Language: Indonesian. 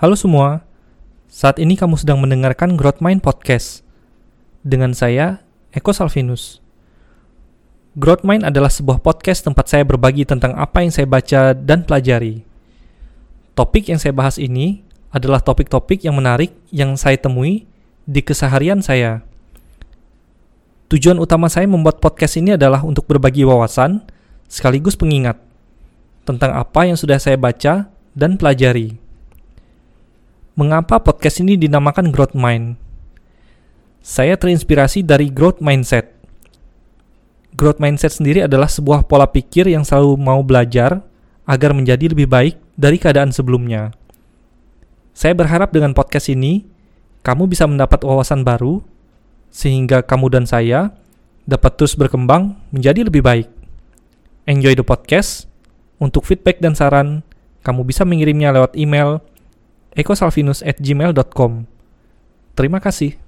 Halo semua, saat ini kamu sedang mendengarkan Growth Mind Podcast dengan saya, Eko Salvinus. Growth Mind adalah sebuah podcast tempat saya berbagi tentang apa yang saya baca dan pelajari. Topik yang saya bahas ini adalah topik-topik yang menarik yang saya temui di keseharian saya. Tujuan utama saya membuat podcast ini adalah untuk berbagi wawasan sekaligus pengingat tentang apa yang sudah saya baca dan pelajari. Mengapa podcast ini dinamakan Growth Mind? Saya terinspirasi dari growth mindset. Growth mindset sendiri adalah sebuah pola pikir yang selalu mau belajar agar menjadi lebih baik dari keadaan sebelumnya. Saya berharap dengan podcast ini, kamu bisa mendapat wawasan baru, sehingga kamu dan saya dapat terus berkembang menjadi lebih baik. Enjoy the podcast. Untuk feedback dan saran, kamu bisa mengirimnya lewat email ekosalvinus@gmail.com. Terima kasih.